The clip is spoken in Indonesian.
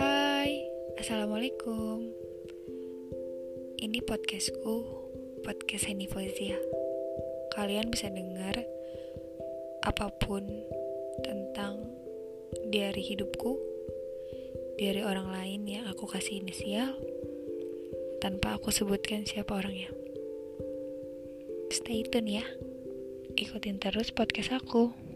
Hai, Assalamualaikum. Ini podcastku, podcast Henny Fozia Kalian bisa dengar apa pun tentang diary hidupku Dari orang lain yang aku kasih inisial Tanpa aku sebutkan siapa orangnya. Stay tune ya. Ikutin terus podcast aku.